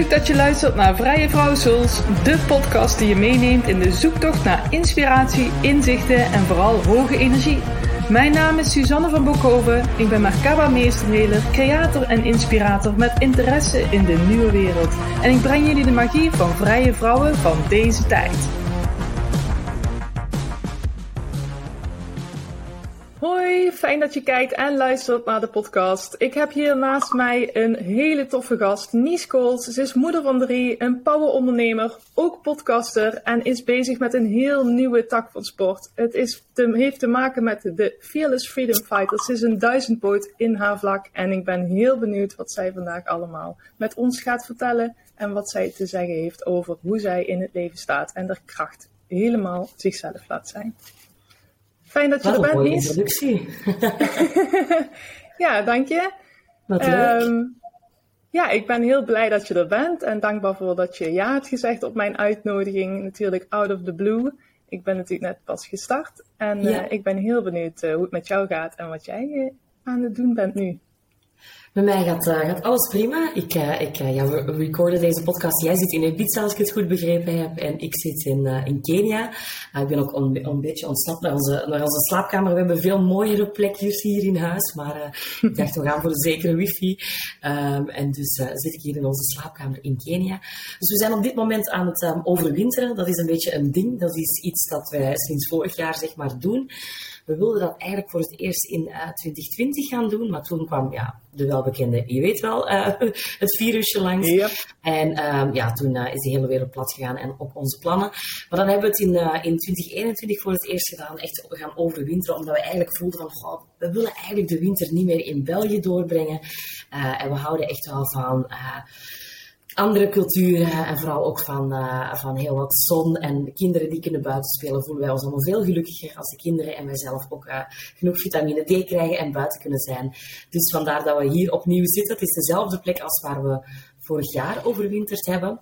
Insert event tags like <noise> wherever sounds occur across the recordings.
Leuk dat je luistert naar Vrije Vrouw Souls, de podcast die je meeneemt in de zoektocht naar inspiratie, inzichten en vooral hoge energie. Mijn naam is Suzanne van Bokhoven. Ik ben Merkaba meesterheler, creator en inspirator met interesse in de nieuwe wereld. En ik breng jullie de magie van vrije vrouwen van deze tijd. Fijn dat je kijkt en luistert naar de podcast. Ik heb hier naast mij een hele toffe gast, Nies Kools. Ze is moeder van drie, een powerondernemer, ook podcaster en is bezig met een heel nieuwe tak van sport. Het is heeft te maken met de Fearless Freedom Fighters. Ze is een duizendpoot in haar vlak en ik ben heel benieuwd wat zij vandaag allemaal met ons gaat vertellen en wat zij te zeggen heeft over hoe zij in het leven staat en haar kracht helemaal zichzelf laat zijn. Fijn dat je er bent, Nies. introductie. <laughs> ja, dank je. Wat leuk. Ehm, ja, ik ben heel blij dat je er bent en dankbaar voor dat je ja hebt gezegd op mijn uitnodiging. Natuurlijk out of the blue. Ik ben natuurlijk net pas gestart en Ja. eh, ik ben heel benieuwd eh, hoe het met jou gaat en wat jij eh, aan het doen bent nu. Met mij gaat, eh, gaat alles prima. Ik, eh, ik, eh, ja, we recorden deze podcast. Jij zit in Ibiza, als ik het goed begrepen heb. En ik zit in, in Kenia. Ik ben ook een, beetje ontsnapt naar onze, naar onze slaapkamer. We hebben veel mooiere plekjes hier in huis. Maar ik dacht, we gaan voor de zekere wifi. Ehm, en dus zit ik hier in onze slaapkamer in Kenia. Dus we zijn op dit moment aan het ehm, overwinteren. Dat is een beetje een ding. Dat is iets dat wij sinds vorig jaar zeg maar doen. We wilden dat eigenlijk voor het eerst in eh, 2020 gaan doen, maar toen kwam ja, de welbekende, je weet wel, eh, <laughs> het virusje langs. En ehm, ja, toen eh, is de hele wereld plat gegaan en ook onze plannen. Maar dan hebben we het in, eh, in 2021 voor het eerst gedaan, echt gaan overwinteren, omdat we eigenlijk voelden van, goh, we willen eigenlijk de winter niet meer in België doorbrengen. En we houden echt wel van... andere culturen en vooral ook van, eh, van heel wat zon en kinderen die kunnen buiten spelen, voelen wij ons allemaal veel gelukkiger als de kinderen en wij zelf ook eh, genoeg vitamine D krijgen en buiten kunnen zijn. Dus vandaar dat we hier opnieuw zitten. Het is dezelfde plek als waar we vorig jaar overwinterd hebben.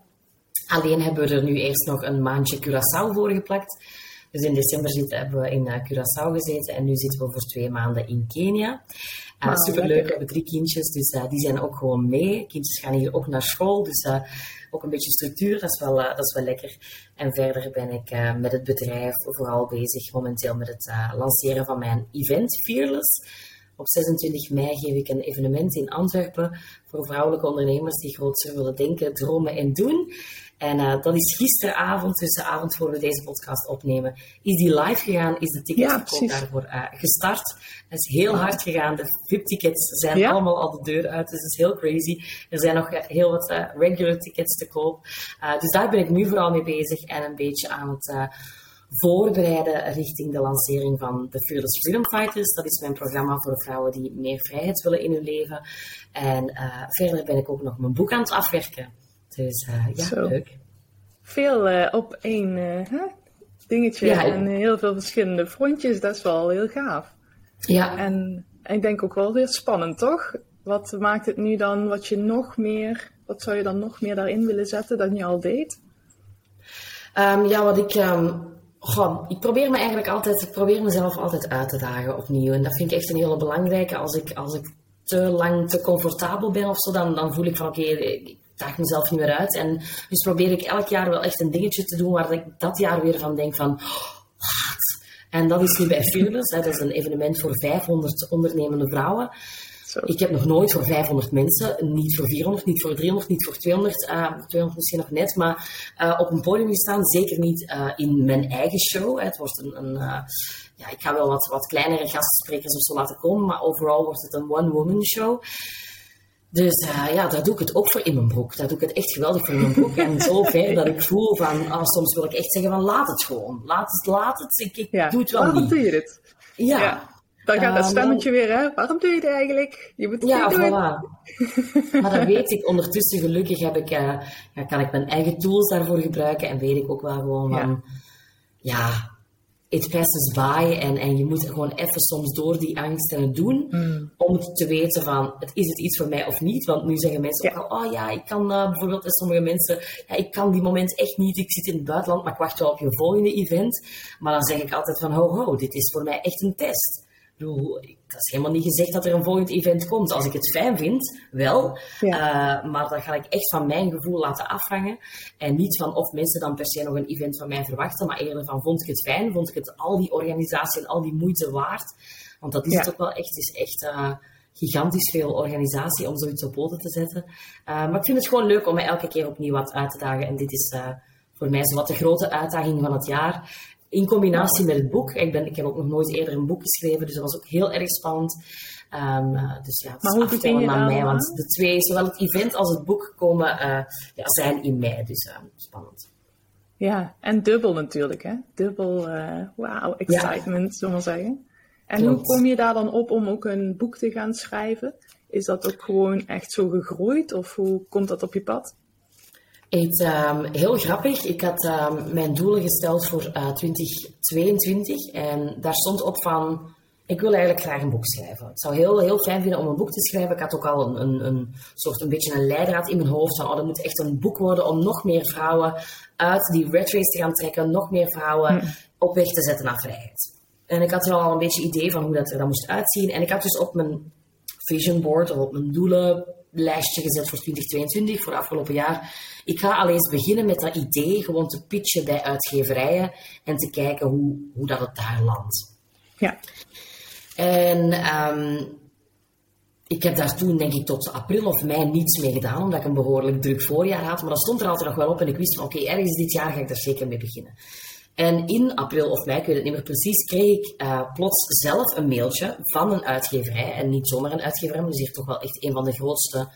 Alleen hebben we er nu eerst nog een maandje Curaçao voor geplakt. Dus in december zitten, hebben we in eh, Curaçao gezeten en nu zitten we voor twee maanden in Kenia. Uh, Wauw, superleuk, lekker. we hebben drie kindjes, dus eh, die zijn ook gewoon mee. Kindjes gaan hier ook naar school, dus eh, ook een beetje structuur, dat is wel, eh, dat is wel lekker. En verder ben ik eh, met het bedrijf vooral bezig momenteel met het eh, lanceren van mijn event Fearless. Op 26 mei geef ik een evenement in Antwerpen voor vrouwelijke ondernemers die grootser willen denken, dromen en doen. En eh, dat is gisteravond, dus de avond voor we deze podcast opnemen, is die live gegaan, is de ticketverkoop daarvoor eh, gestart. Dat is heel hard gegaan. De VIP-tickets zijn Ja. allemaal al de deur uit, dus dat is heel crazy. Er zijn nog eh, heel wat regular tickets te koop. Dus daar ben ik nu vooral mee bezig en een beetje aan het voorbereiden richting de lancering van de Fearless Freedom Fighters. Dat is mijn programma voor vrouwen die meer vrijheid willen in hun leven. En verder ben ik ook nog mijn boek aan het afwerken. Dus eh, ja, Zo. leuk. Veel eh, op één eh, dingetje Ja, en heel veel verschillende frontjes, dat is wel heel gaaf. Ja, En ik denk ook wel weer spannend, toch? Wat maakt het nu dan wat je nog meer, wat zou je dan nog meer daarin willen zetten dan je al deed? Ehm, ja, wat ik. goh, ik probeer me eigenlijk altijd, ik probeer mezelf altijd uit te dagen opnieuw. En dat vind ik echt een hele belangrijke. Als ik, als ik te lang te comfortabel ben of zo, dan, dan voel ik van oké, daag mezelf niet meer uit. En dus probeer ik elk jaar wel echt een dingetje te doen waar ik dat jaar weer van denk van. Wat? En dat is nu bij Fearless. Hè, dat is een evenement voor 500 ondernemende vrouwen. Zo. Ik heb nog nooit voor 500 mensen, niet voor 400, niet voor 300, niet voor 200, eh 200 misschien nog net, maar eh, op een podium gestaan. Zeker niet eh, in mijn eigen show. hè. Het wordt een, een eh, ja, ik ga wel wat, wat kleinere gastsprekers of zo laten komen, maar overal wordt het een one-woman show. Dus eh, ja, daar doe ik het ook voor in mijn broek. Daar doe ik het echt geweldig voor in mijn broek. En zo <laughs> ver dat ik voel van, ah, soms wil ik echt zeggen van laat het gewoon. Laat het, laat het. Ik, ik Ja, doe het wel waarom niet. doe je dit? Ja. Ja. Dan gaat dat Eh, stemmetje weer, hè? Waarom doe je dit eigenlijk? Je moet het Ja, doen. voilà. maar dat weet ik. Ondertussen, gelukkig, heb ik, eh, ja, kan ik mijn eigen tools daarvoor gebruiken. En weet ik ook wel gewoon van... Ja, it passes by. En, en je moet gewoon even soms door die angst en het doen. Mm. Om te weten van, het, is het iets voor mij of niet? Want nu zeggen mensen Ja. ook al, oh ja, ik kan eh, bijvoorbeeld, en sommige mensen, ja, ik kan die moment echt niet. Ik zit in het buitenland, maar ik wacht wel op je volgende event. Maar dan zeg ik altijd van, ho ho, dit is voor mij echt een test. Bedoel, dat is helemaal niet gezegd dat er een volgend event komt. Als ik het fijn vind, wel. Ja. Uh, maar dat ga ik echt van mijn gevoel laten afhangen. En niet van of mensen dan per se nog een event van mij verwachten, maar eerder van vond ik het fijn, vond ik het al die organisatie en al die moeite waard. Want dat is het ook wel echt. Het is echt uh, gigantisch veel organisatie om zoiets op poten te zetten. Uh, maar ik vind het gewoon leuk om me elke keer opnieuw wat uit te dagen. En dit is voor mij zo wat de grote uitdaging van het jaar. In combinatie met het boek. Ik, ben, ik heb ook nog nooit eerder een boek geschreven, dus dat was ook heel erg spannend. Um, dus ja, het maar is aftellen aan mij, want de twee, zowel het event als het boek, komen, uh, ja, zijn in mei. Dus uh, spannend. Ja, en dubbel natuurlijk, hè? Dubbel, uh, wow, excitement, ja. zullen we zeggen. En Klopt. hoe kom je daar dan op om ook een boek te gaan schrijven? Is dat ook gewoon echt zo gegroeid of hoe komt dat op je pad? Het, um, heel grappig. Ik had um, mijn doelen gesteld voor uh, 2022 en daar stond op van, ik wil eigenlijk graag een boek schrijven. Ik zou heel, heel fijn vinden om een boek te schrijven. Ik had ook al een, een, een soort een beetje een leidraad in mijn hoofd van, oh, dat moet echt een boek worden om nog meer vrouwen uit die red race te gaan trekken, nog meer vrouwen hm. op weg te zetten naar vrijheid. En ik had er al een beetje idee van hoe dat er dan moest uitzien. En ik had dus op mijn vision board of op mijn doelenlijstje gezet voor 2022, voor afgelopen jaar ik ga al eens beginnen met dat idee gewoon te pitchen bij uitgeverijen en te kijken hoe, hoe dat het daar landt. Ja. En um, ik heb daar toen, denk ik, tot april of mei niets mee gedaan, omdat ik een behoorlijk druk voorjaar had. Maar dat stond er altijd nog wel op en ik wist van, oké, okay, ergens dit jaar ga ik daar zeker mee beginnen. En in april of mei, ik weet het niet meer precies, kreeg ik uh, plots zelf een mailtje van een uitgeverij. En niet zomaar een uitgeverij, maar dus hier toch wel echt een van de grootste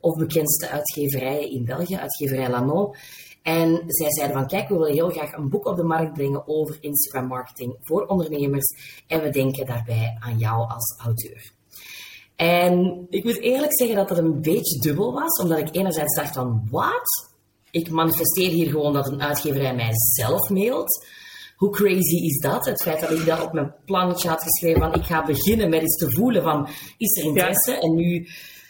of bekendste uitgeverijen in België, uitgeverij Lano. En zij zeiden van, kijk, we willen heel graag een boek op de markt brengen over Instagram marketing voor ondernemers. En we denken daarbij aan jou als auteur. En ik moet eerlijk zeggen dat dat een beetje dubbel was, omdat ik enerzijds dacht van, wat? Ik manifesteer hier gewoon dat een uitgeverij mij zelf mailt. Hoe crazy is dat? Het feit dat ik dat op mijn plannetje had geschreven van, ik ga beginnen met iets te voelen van, is er interesse? En nu,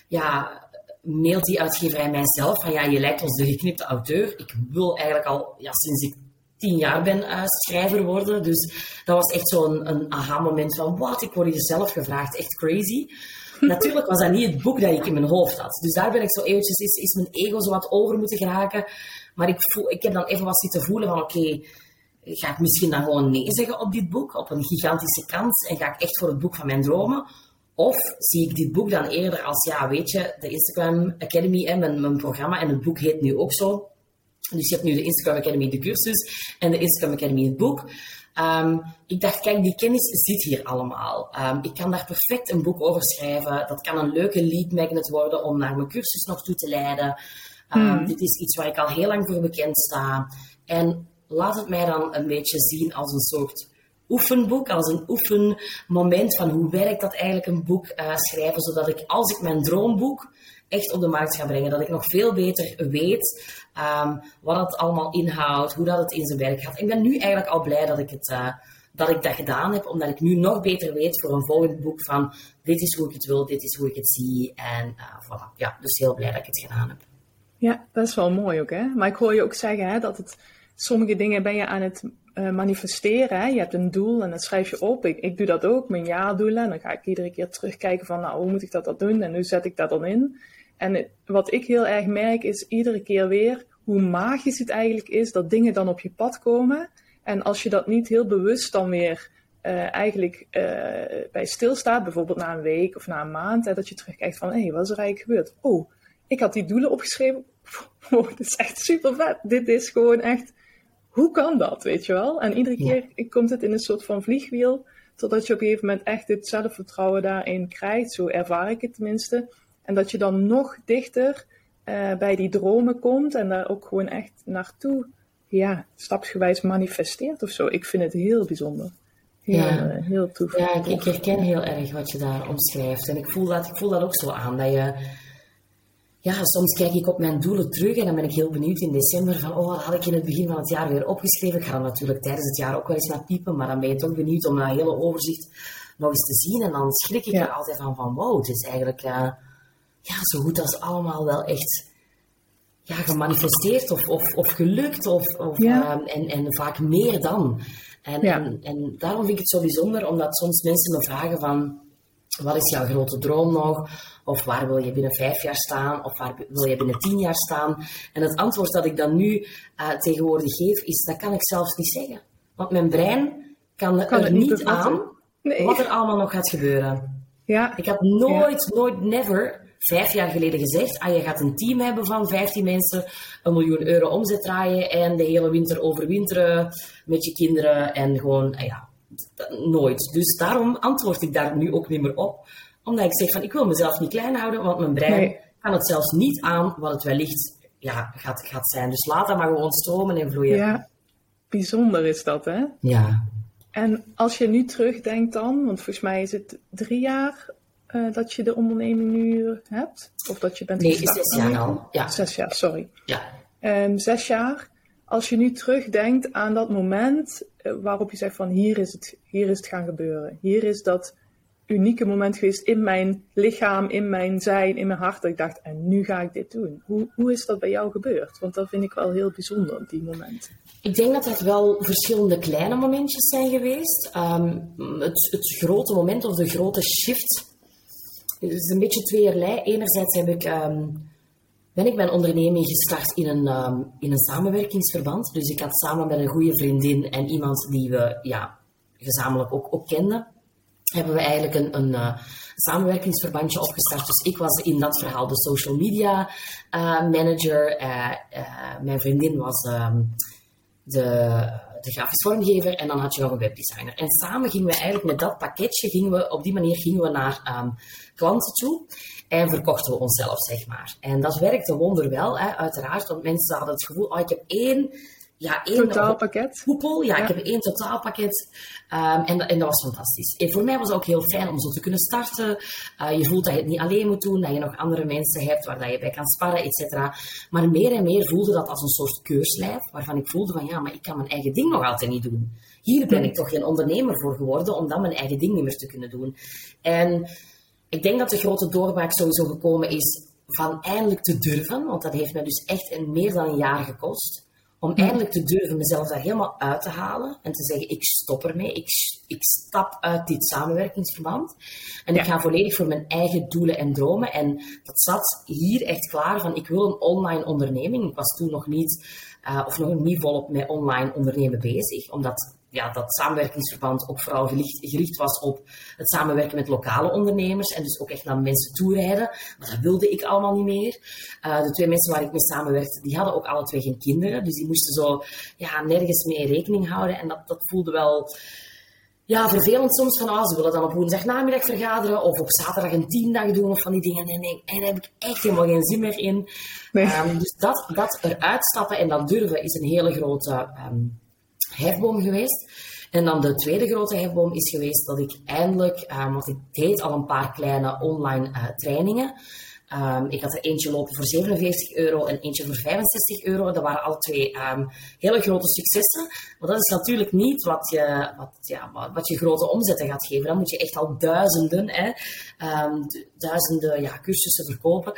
ja, mailt die uitgeverij mijzelf van ja, je lijkt ons de geknipte auteur. Ik wil eigenlijk al ja, sinds ik tien jaar ben uh, schrijver worden. Dus dat was echt zo'n een, aha-moment van wat, ik word hier zelf gevraagd. Echt crazy. <laughs> Natuurlijk was dat niet het boek dat ik in mijn hoofd had. Dus daar ben ik zo eventjes, is, is mijn ego zo wat over moeten geraken. Maar ik, voel, ik heb dan even wat zitten voelen van oké, ga ik misschien dan gewoon nee zeggen op dit boek, op een gigantische kans, en ga ik echt voor het boek van mijn dromen? Of zie ik dit boek dan eerder als, ja, weet je, de Instagram Academy, en mijn, mijn programma, en het boek heet nu ook zo. Dus je hebt nu de Instagram Academy, de cursus, en de Instagram Academy, het boek. Um, ik dacht, kijk, die kennis zit hier allemaal. Um, ik kan daar perfect een boek over schrijven. Dat kan een leuke lead magnet worden om naar mijn cursus nog toe te leiden. Um, Dit is iets waar ik al heel lang voor bekend sta. En laat het mij dan een beetje zien als een soort oefenboek, als een oefenmoment van hoe werkt dat eigenlijk een boek uh, schrijven, zodat ik als ik mijn droomboek echt op de markt ga brengen, dat ik nog veel beter weet um, wat het allemaal inhoudt, hoe dat het in zijn werk gaat. Ik ben nu eigenlijk al blij dat ik het... Uh, dat ik dat gedaan heb, omdat ik nu nog beter weet voor een volgend boek van dit is hoe ik het wil, dit is hoe ik het zie. En uh, voilà. Ja, dus heel blij dat ik het gedaan heb. Ja, dat is wel mooi ook, hè? Maar ik hoor je ook zeggen hè, dat het sommige dingen ben je aan het uh, manifesteren. Hè? Je hebt een doel en dat schrijf je op. Ik, ik doe dat ook, mijn jaardoelen. En dan ga ik iedere keer terugkijken van, nou, hoe moet ik dat, dat doen? En hoe zet ik dat dan in? En wat ik heel erg merk is iedere keer weer hoe magisch het eigenlijk is dat dingen dan op je pad komen. En als je dat niet heel bewust dan weer uh, eigenlijk uh, bij stilstaat, bijvoorbeeld na een week of na een maand, hè, dat je terugkijkt van, hé, hey, wat is er eigenlijk gebeurd? Oh, ik had die doelen opgeschreven. <laughs> Oh, dit is echt super vet. Dit is gewoon echt hoe kan dat, weet je wel? En iedere keer komt het in een soort van vliegwiel, totdat je op een gegeven moment echt het zelfvertrouwen daarin krijgt. Zo ervaar ik het tenminste. En dat je dan nog dichter uh, bij die dromen komt en daar ook gewoon echt naartoe, ja, stapsgewijs manifesteert of zo. Ik vind het heel bijzonder. Heel, ja. Uh, heel tof. Ja, ik, ik, herken heel erg wat je daar omschrijft. En ik voel dat, ik voel dat ook zo aan, dat je ja, soms kijk ik op mijn doelen terug en dan ben ik heel benieuwd in december van, oh, had ik in het begin van het jaar weer opgeschreven? Ik ga natuurlijk tijdens het jaar ook wel eens naar piepen, maar dan ben je toch benieuwd om dat hele overzicht nog eens te zien. En dan schrik ik er altijd van, van wow, het is eigenlijk uh, ja, zo goed als allemaal wel echt ja, gemanifesteerd of, of, of gelukt of, of ja. uh, en, en vaak meer dan. En, en, en daarom vind ik het zo bijzonder, omdat soms mensen me vragen van, wat is jouw grote droom nog? Of waar wil je binnen vijf jaar staan? Of waar wil je binnen tien jaar staan? En het antwoord dat ik dan nu uh, tegenwoordig geef, is dat kan ik zelfs niet zeggen. Want mijn brein kan, kan er niet, aan nee. wat er allemaal nog gaat gebeuren. Ja. Ik had nooit, nooit, never vijf jaar geleden gezegd, ah, je gaat een team hebben van 15 mensen, een miljoen euro omzet draaien en de hele winter overwinteren met je kinderen en gewoon, ah, ja, nooit. Dus daarom antwoord ik daar nu ook niet meer op. Omdat ik zeg van, ik wil mezelf niet klein houden, want mijn brein kan het zelfs niet aan wat het wellicht ja, gaat, gaat zijn. Dus laat dat maar gewoon stromen en vloeien. Ja, bijzonder is dat, hè? Ja. En als je nu terugdenkt dan, want volgens mij is het drie jaar uh, dat je de onderneming nu hebt? Of dat je bent Nee, zes jaar al. Ja. Zes jaar, sorry. Ja. Um, zes jaar. Als je nu terugdenkt aan dat moment waarop je zegt van hier is, het, hier is het gaan gebeuren. Hier is dat unieke moment geweest in mijn lichaam, in mijn zijn, in mijn hart. Dat ik dacht, en nu ga ik dit doen. Hoe, hoe is dat bij jou gebeurd? Want dat vind ik wel heel bijzonder, die momenten. Ik denk dat dat wel verschillende kleine momentjes zijn geweest. Um, het, het grote moment of de grote shift is een beetje tweeërlei. Enerzijds heb ik, um, ben ik mijn onderneming gestart in een, um, in een samenwerkingsverband. Dus ik had samen met een goede vriendin en iemand die we ja, gezamenlijk ook, ook kenden, hebben we eigenlijk een, een uh, samenwerkingsverbandje opgestart. Dus ik was in dat verhaal de social media uh, manager. Uh, mijn vriendin was um, de de grafisch vormgever en dan had je nog een webdesigner. En samen gingen we eigenlijk met dat pakketje, gingen we, op die manier gingen we naar um, klanten toe en verkochten we onszelf, zeg maar. En dat werkte wonderwel, hè, uiteraard, want mensen hadden het gevoel, oh, ik heb één ja, één totaalpakket. Hoepel, ja, ik heb één totaalpakket. Um, en, en dat was fantastisch. En voor mij was het ook heel fijn om zo te kunnen starten. Uh, je voelt dat je het niet alleen moet doen, dat je nog andere mensen hebt waar dat je bij kan sparren, et cetera. Maar meer en meer voelde dat als een soort keurslijf, waarvan ik voelde van ja, maar ik kan mijn eigen ding nog altijd niet doen. Hier ben ik toch geen ondernemer voor geworden om dan mijn eigen ding niet meer te kunnen doen. En ik denk dat de grote doorbraak sowieso gekomen is van eindelijk te durven, want dat heeft mij dus echt een, meer dan een jaar gekost om eindelijk te durven mezelf daar helemaal uit te halen en te zeggen, ik stop ermee, ik, ik stap uit dit samenwerkingsverband en ik ga volledig voor mijn eigen doelen en dromen. En dat zat hier echt klaar van, ik wil een online onderneming. Ik was toen nog niet, uh, of nog niet volop met online ondernemen bezig, omdat ja, dat samenwerkingsverband ook vooral gericht, gericht, was op het samenwerken met lokale ondernemers en dus ook echt naar mensen toerijden. Maar dat wilde ik allemaal niet meer. Uh, de twee mensen waar ik mee samenwerkte, die hadden ook alle twee geen kinderen, dus die moesten zo ja, nergens mee rekening houden en dat, dat voelde wel ja, vervelend soms van, ah, ze willen dan op woensdag namiddag vergaderen of op zaterdag een tiendag doen of van die dingen. En, nee, en daar heb ik echt helemaal geen zin meer in. Nee. Um, dus dat, dat eruit stappen en dat durven is een hele grote um, hefboom geweest. En dan de tweede grote hefboom is geweest dat ik eindelijk, um, want ik deed al een paar kleine online uh, trainingen. Um, ik had er eentje lopen voor 47 euro en eentje voor 65 euro. Dat waren alle twee um, hele grote successen. Maar dat is natuurlijk niet wat je, wat, ja, wat je grote omzetten gaat geven. Dan moet je echt al duizenden, hè, duizenden ja, cursussen verkopen.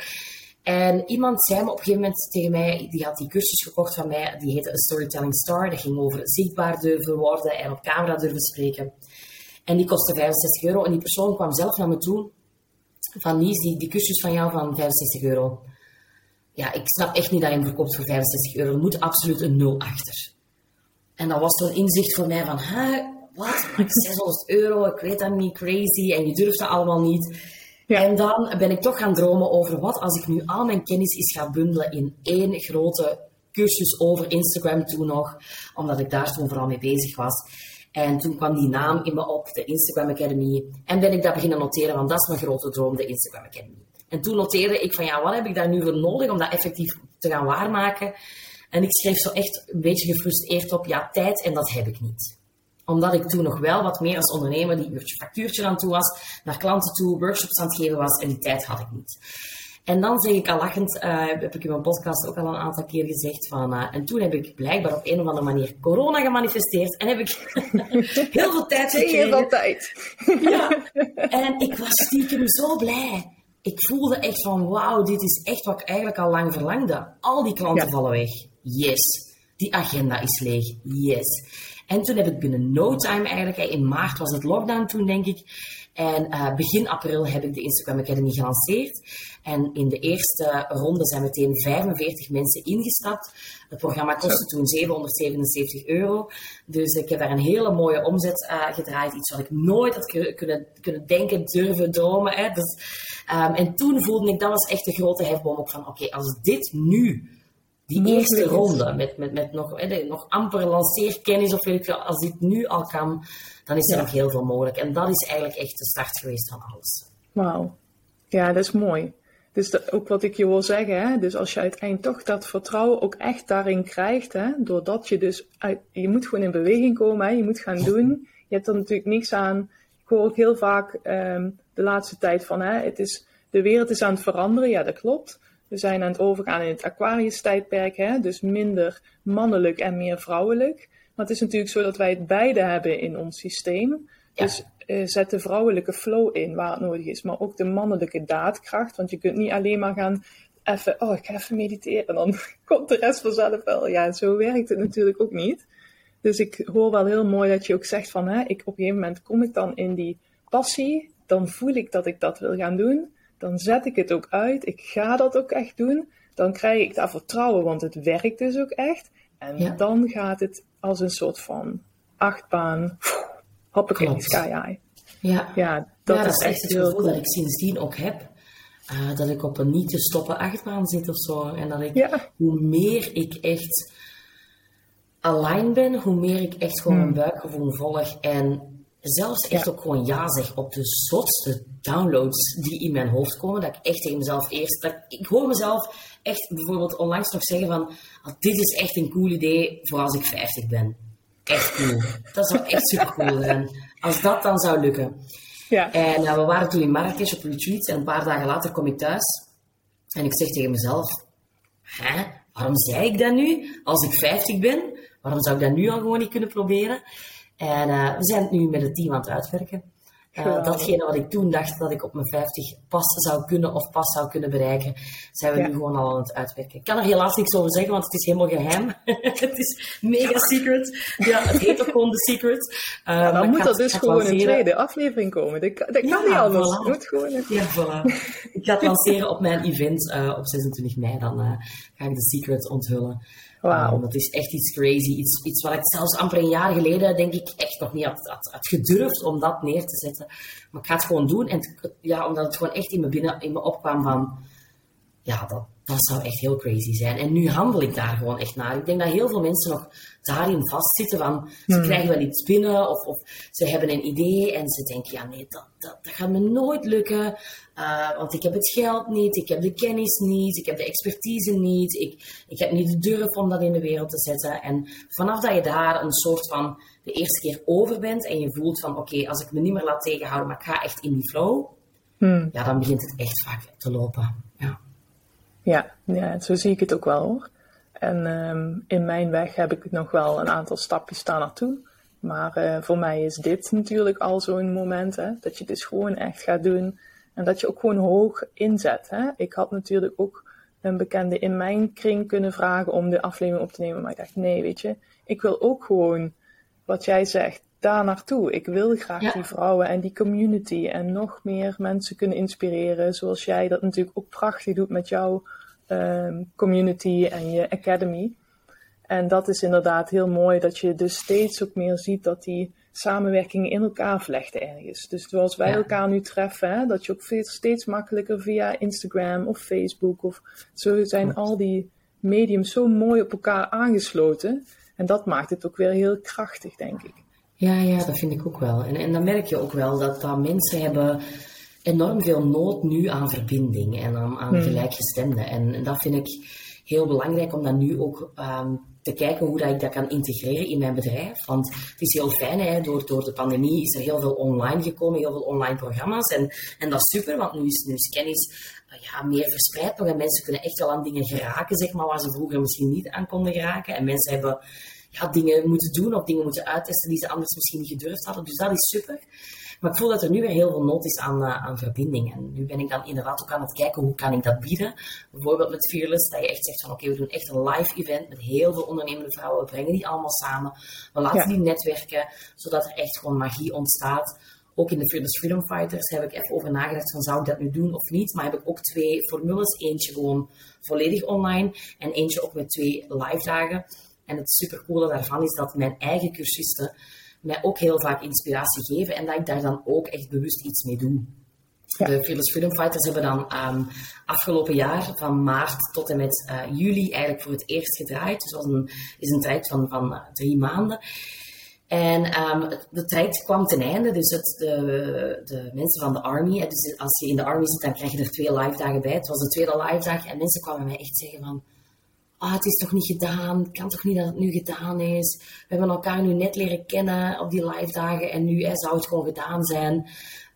En iemand zei me op een gegeven moment tegen mij, die had die cursus gekocht van mij, die heette A Storytelling Star. Dat ging over zichtbaar durven worden en op camera durven spreken. En die kostte 65 euro. En die persoon kwam zelf naar me toe van Nies, die, die cursus van jou van 65 euro. Ja, ik snap echt niet dat je hem verkoopt voor 65 euro. Er moet absoluut een nul achter. En dat was zo'n inzicht voor mij van, wat? 600 <laughs> euro, ik weet dat niet, crazy. En je durft dat allemaal niet. Ja. En dan ben ik toch gaan dromen over wat als ik nu al mijn kennis eens ga bundelen in één grote cursus over Instagram toen nog, omdat ik daar toen vooral mee bezig was. En toen kwam die naam in me op, de Instagram Academy. En ben ik dat beginnen noteren, want dat is mijn grote droom, de Instagram Academy. En toen noteerde ik van, ja, wat heb ik daar nu voor nodig om dat effectief te gaan waarmaken? En ik schreef zo echt een beetje gefrustreerd op, ja, tijd en dat heb ik niet omdat ik toen nog wel wat meer als ondernemer die uurtje factuurtje aan toe was, naar klanten toe, workshops aan het geven was en die tijd had ik niet. En dan zeg ik al lachend, uh, heb ik in mijn podcast ook al een aantal keer gezegd van, uh, en toen heb ik blijkbaar op een of andere manier corona gemanifesteerd en heb ik <laughs> heel veel tijd gekregen. Heel veel tijd. <laughs> ja, en ik was stiekem zo blij. Ik voelde echt van, wauw, dit is echt wat ik eigenlijk al lang verlangde. Al die klanten vallen weg. Yes. Die agenda is leeg. Yes. En toen heb ik binnen no time eigenlijk, in maart was het lockdown toen denk ik, en uh, begin april heb ik de Instagram Academy gelanceerd. En in de eerste ronde zijn meteen 45 mensen ingestapt. Het programma kostte toen 777 euro. Dus ik heb daar een hele mooie omzet uh, gedraaid. Iets wat ik nooit had kunnen, kunnen denken, durven, dromen. Hè. Dus, um, en toen voelde ik, dat was echt de grote hefboom ook van, oké, okay, als dit nu die eerste ronde, met, met, met nog, eh, nog amper lanceerkennis of weet ik veel, als dit nu al kan, dan is er nog heel veel mogelijk. En dat is eigenlijk echt de start geweest van alles. Wauw. Ja, dat is mooi. Dus ook wat ik je wil zeggen, hè? dus als je uiteindelijk toch dat vertrouwen ook echt daarin krijgt, hè? doordat je dus, uit, je moet gewoon in beweging komen, hè? je moet gaan doen. Je hebt er natuurlijk niks aan. Ik hoor ook heel vaak um, de laatste tijd van, hè, het is, de wereld is aan het veranderen. Ja, dat klopt. We zijn aan het overgaan in het Aquarius-tijdperk, hè? dus minder mannelijk en meer vrouwelijk. Maar het is natuurlijk zo dat wij het beide hebben in ons systeem. Dus uh, zet de vrouwelijke flow in waar het nodig is, maar ook de mannelijke daadkracht. Want je kunt niet alleen maar gaan even, oh, ik ga even mediteren, dan <laughs> komt de rest vanzelf wel. Ja, zo werkt het natuurlijk ook niet. Dus ik hoor wel heel mooi dat je ook zegt van, hè, ik, op een gegeven moment kom ik dan in die passie, dan voel ik dat ik dat wil gaan doen dan zet ik het ook uit. Ik ga dat ook echt doen. Dan krijg ik daar vertrouwen, want het werkt dus ook echt. En dan gaat het als een soort van achtbaan. Hoppakee, sky high. Ja, ja dat, is, echt het gevoel dat ik sindsdien ook heb. Uh, dat ik op een niet te stoppen achtbaan zit of zo. En dat ik, hoe meer ik echt alleen ben, hoe meer ik echt gewoon mijn hmm. buikgevoel volg. En zelfs echt ook gewoon ja zeg op de zotste downloads die in mijn hoofd komen. Dat ik echt tegen mezelf eerst... Dat, ik hoor mezelf echt bijvoorbeeld onlangs nog zeggen van... Oh, dit is echt een cool idee voor als ik 50 ben. Echt cool. Dat zou echt super cool zijn. Als dat dan zou lukken. Ja. En uh, we waren toen in Marrakesh op retreat. En een paar dagen later kom ik thuis. En ik zeg tegen mezelf... Hè? Waarom zei ik dat nu? Als ik 50 ben? Waarom zou ik dat nu al gewoon niet kunnen proberen? En uh, we zijn nu met het team aan het uitwerken. Uh, datgene wat ik toen dacht dat ik op mijn 50 pas zou kunnen of pas zou kunnen bereiken, zijn we nu gewoon al aan het uitwerken. Ik kan er helaas niks over zeggen, want het is helemaal geheim. <laughs> het is mega secret. Ja, het heet ook gewoon The Secret. Uh, ja, dan moet dat dus gewoon een tweede aflevering komen. Dat, dat kan niet anders. Voilà. Moet gewoon Ja, voilà. ik ga het <laughs> lanceren op mijn event uh, op 26 mei. Dan ga ik The Secret onthullen. Wow. dat is echt iets crazy. Iets, iets wat ik zelfs amper een jaar geleden, denk ik, echt nog niet had, had, had gedurfd om dat neer te zetten. Maar ik ga het gewoon doen. En ja, omdat het gewoon echt in me, binnen, in me opkwam van... Ja, dat, dat zou echt heel crazy zijn. En nu handel ik daar gewoon echt naar. Ik denk dat heel veel mensen nog daarin vastzitten van... Ze hmm. krijgen wel iets binnen of, of ze hebben een idee en ze denken... Ja, nee, dat, dat, dat gaat me nooit lukken. Uh, want ik heb het geld niet, ik heb de kennis niet, ik heb de expertise niet. Ik, ik heb niet de durf om dat in de wereld te zetten. En vanaf dat je daar een soort van de eerste keer over bent en je voelt van... Oké, als ik me niet meer laat tegenhouden, maar ik ga echt in die flow... Hmm. Ja, dan begint het echt vaak te lopen. Ja. Ja, zo zie ik het ook wel hoor. En um, in mijn weg heb ik nog wel een aantal stapjes daar naartoe. Maar uh, voor mij is dit natuurlijk al zo'n moment, hè, dat je dus gewoon echt gaat doen. En dat je ook gewoon hoog inzet. Hè. Ik had natuurlijk ook een bekende in mijn kring kunnen vragen om de aflevering op te nemen. Maar ik dacht, nee, weet je, ik wil ook gewoon, wat jij zegt, daar naartoe. Ik wil graag die vrouwen en die community en nog meer mensen kunnen inspireren. Zoals jij dat natuurlijk ook prachtig doet met jouw um, community en je academy. En dat is inderdaad heel mooi dat je dus steeds ook meer ziet dat die samenwerking in elkaar vlechten ergens. Dus zoals wij elkaar nu treffen, hè, dat je ook steeds makkelijker via Instagram of Facebook of zo zijn al die mediums zo mooi op elkaar aangesloten. En dat maakt het ook weer heel krachtig, denk ik. Ja, ja, dat vind ik ook wel. En, en dan merk je ook wel dat, dat mensen hebben enorm veel nood nu aan verbinding en aan, aan hmm. gelijkgestemden. En, en, dat vind ik heel belangrijk om dat nu ook um, te kijken hoe dat ik dat kan integreren in mijn bedrijf. Want het is heel fijn, hè, door, door de pandemie is er heel veel online gekomen, heel veel online programma's. En, en dat is super, want nu is, nu is kennis uh, ja, meer verspreid nog. En mensen kunnen echt wel aan dingen geraken, zeg maar, waar ze vroeger misschien niet aan konden geraken. En mensen hebben ja, dingen moeten doen of dingen moeten uittesten die ze anders misschien niet gedurfd hadden. Dus dat is super. Maar ik voel dat er nu weer heel veel nood is aan, uh, aan verbinding. En nu ben ik dan inderdaad ook aan het kijken hoe kan ik dat bieden. Bijvoorbeeld met Fearless, dat je echt zegt van oké, we doen echt een live event met heel veel ondernemende vrouwen. We brengen die allemaal samen. We laten die netwerken, zodat er echt gewoon magie ontstaat. Ook in de Fearless Freedom Fighters heb ik even over nagedacht van zou ik dat nu doen of niet. Maar heb ik ook twee formules. Eentje gewoon volledig online en eentje ook met twee live dagen. En het supercoole daarvan is dat mijn eigen cursisten mij ook heel vaak inspiratie geven en dat ik daar dan ook echt bewust iets mee doe. De Fearless Freedom Fighters hebben dan um, afgelopen jaar, van maart tot en met uh, juli, eigenlijk voor het eerst gedraaid. Dus dat was een, is een traject van, van uh, drie maanden. En um, de traject kwam ten einde, dus het, de, de mensen van de Army, dus als je in de Army zit, dan krijg je er twee live dagen bij. Het was de tweede live dag en mensen kwamen mij echt zeggen van ah, het is toch niet gedaan, het kan toch niet dat het nu gedaan is. We hebben elkaar nu net leren kennen op die live dagen en nu zou het gewoon gedaan zijn.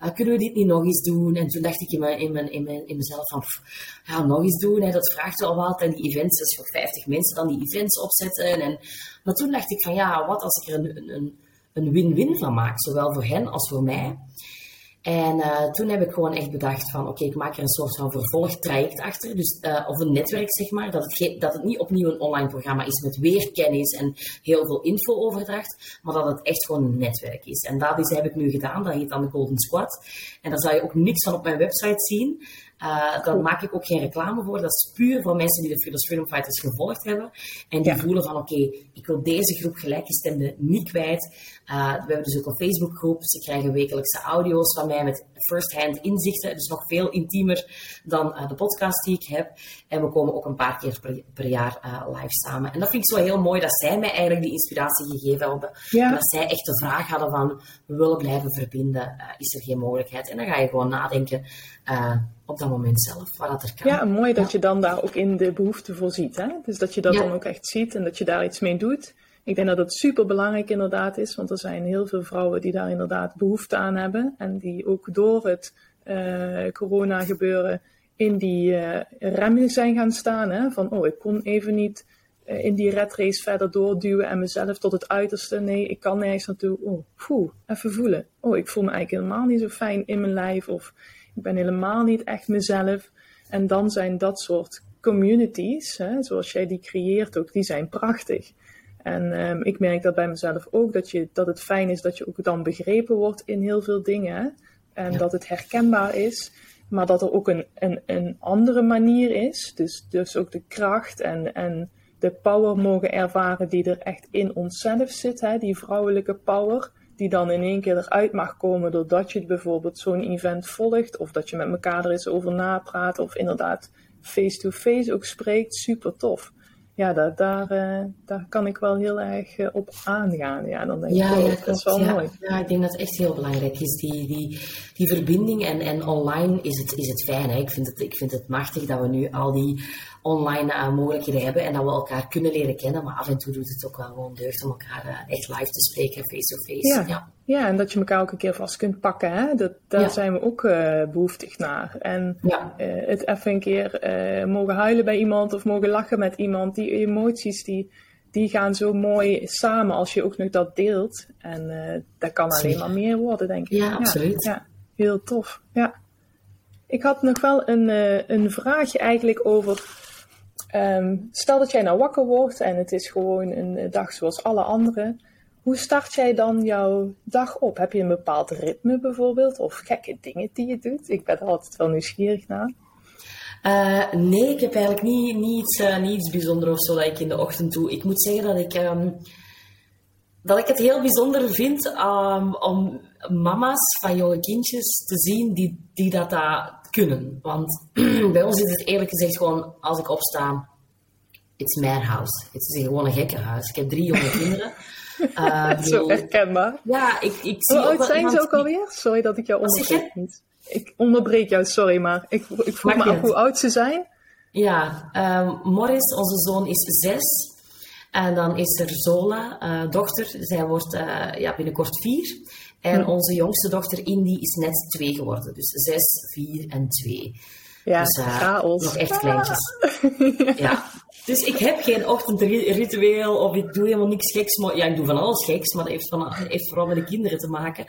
Uh, kunnen we dit niet nog eens doen? En toen dacht ik in, mijn, in, mijn, in, in mezelf van, ja, nog eens doen, hè, dat vraagt wel wat. En die events, dus voor 50 mensen dan die events opzetten. En, maar toen dacht ik van, ja, wat als ik er een, een win-win van maak, zowel voor hen als voor mij. En uh, toen heb ik gewoon echt bedacht van, oké, ik maak er een soort van vervolgtraject achter. Dus, uh, of een netwerk, zeg maar. Dat het, dat het niet opnieuw een online programma is met weer kennis en heel veel info-overdracht. Maar dat het echt gewoon een netwerk is. En dat is, heb ik nu gedaan. Dat heet dan de Golden Squad. En daar zal je ook niks van op mijn website zien. Uh, daar maak ik ook geen reclame voor. Dat is puur voor mensen die de Fearless Freedom Fighters gevolgd hebben. En die voelen van, oké, ik wil deze groep gelijkgestemden niet kwijt. Uh, we hebben dus ook een Facebookgroep. Ze krijgen wekelijkse audio's van mij met first-hand inzichten. Dus nog veel intiemer dan uh, de podcast die ik heb. En we komen ook een paar keer per, per jaar live samen. En dat vind ik zo heel mooi dat zij mij eigenlijk die inspiratie gegeven hebben. Ja. Dat zij echt de vraag hadden van, we willen blijven verbinden. is er geen mogelijkheid? En dan ga je gewoon nadenken op dat moment zelf, waar dat er kan. Ja, mooi dat je dan daar ook in de behoefte voorziet. Hè? Dus dat je dat dan ook echt ziet en dat je daar iets mee doet. Ik denk dat dat super belangrijk inderdaad is, want er zijn heel veel vrouwen die daar inderdaad behoefte aan hebben. En die ook door het uh, corona gebeuren in die uh, remmen zijn gaan staan. Hè? Van, oh, ik kon even niet uh, in die red race verder doorduwen en mezelf tot het uiterste. Nee, ik kan nergens naartoe. Oh, poeh, even voelen. Oh, ik voel me eigenlijk helemaal niet zo fijn in mijn lijf. Of ik ben helemaal niet echt mezelf. En dan zijn dat soort communities, hè, zoals jij die creëert ook, die zijn prachtig. En um, ik merk dat bij mezelf ook, dat, je, dat het fijn is dat je ook dan begrepen wordt in heel veel dingen. En dat het herkenbaar is, maar dat er ook een, een, een andere manier is. Dus, dus ook de kracht en, en de power mogen ervaren die er echt in onszelf zit, hè, die vrouwelijke power die dan in één keer eruit mag komen doordat je bijvoorbeeld zo'n event volgt, of dat je met elkaar er eens over napraat, of inderdaad face-to-face ook spreekt, super tof. Ja, daar, daar, uh, daar kan ik wel heel erg uh, op aangaan. Ja, dan denk ja, ik, ja, dat is wel ja. mooi. Ja, ik denk dat het echt heel belangrijk is, die, die, die verbinding. En, en online is het, is het fijn. Hè? Ik, vind het, ik vind het machtig dat we nu al die online uh, mogelijkheden hebben en dat we elkaar kunnen leren kennen. Maar af en toe doet het ook wel gewoon deugd om elkaar uh, echt live te spreken, face-to-face. Ja. ja. Ja. en dat je elkaar ook een keer vast kunt pakken. Hè? Dat, daar zijn we ook uh, behoeftig naar. En het even een keer mogen huilen bij iemand of mogen lachen met iemand. Die emoties die, die gaan zo mooi samen als je ook nog dat deelt. En dat kan alleen maar meer worden, denk ik. Ja, absoluut. Ja, heel tof. Ja. Ik had nog wel een, een vraagje eigenlijk over Um, stel dat jij nou wakker wordt en het is gewoon een dag zoals alle andere. Hoe start jij dan jouw dag op? Heb je een bepaald ritme bijvoorbeeld? Of gekke dingen die je doet? Ik ben er altijd wel nieuwsgierig naar. Uh, nee, ik heb eigenlijk niet, niet, uh, niet iets bijzonders of zo dat ik in de ochtend doe. Ik moet zeggen dat ik, um, dat ik het heel bijzonder vind um, om mama's van jonge kindjes te zien die, die dat, dat kunnen. Want <clears throat> bij ons is het eerlijk gezegd gewoon, als ik opsta, it's house. Het is gewoon een gekke huis. Ik heb drie jonge <laughs> kinderen. <laughs> Uh, Zo herkenbaar. Ja, ik, ik zie Hoe oud zijn ze ook alweer? Sorry dat ik jou onderbreek. Ik onderbreek jou, sorry, maar ik, ik vroeg me af hoe oud ze zijn. Ja, um, Morris, onze zoon, is zes. En dan is er Zola, uh, dochter. Zij wordt uh, ja, binnenkort vier. En hm. onze jongste dochter Indy is net twee geworden. Dus zes, vier en twee. Ja, dus, uh, chaos. Nog echt kleintjes. ja. Dus ik heb geen ochtendritueel of ik doe helemaal niks geks. Maar, ja, ik doe van alles geks, maar dat heeft, van, heeft vooral met de kinderen te maken.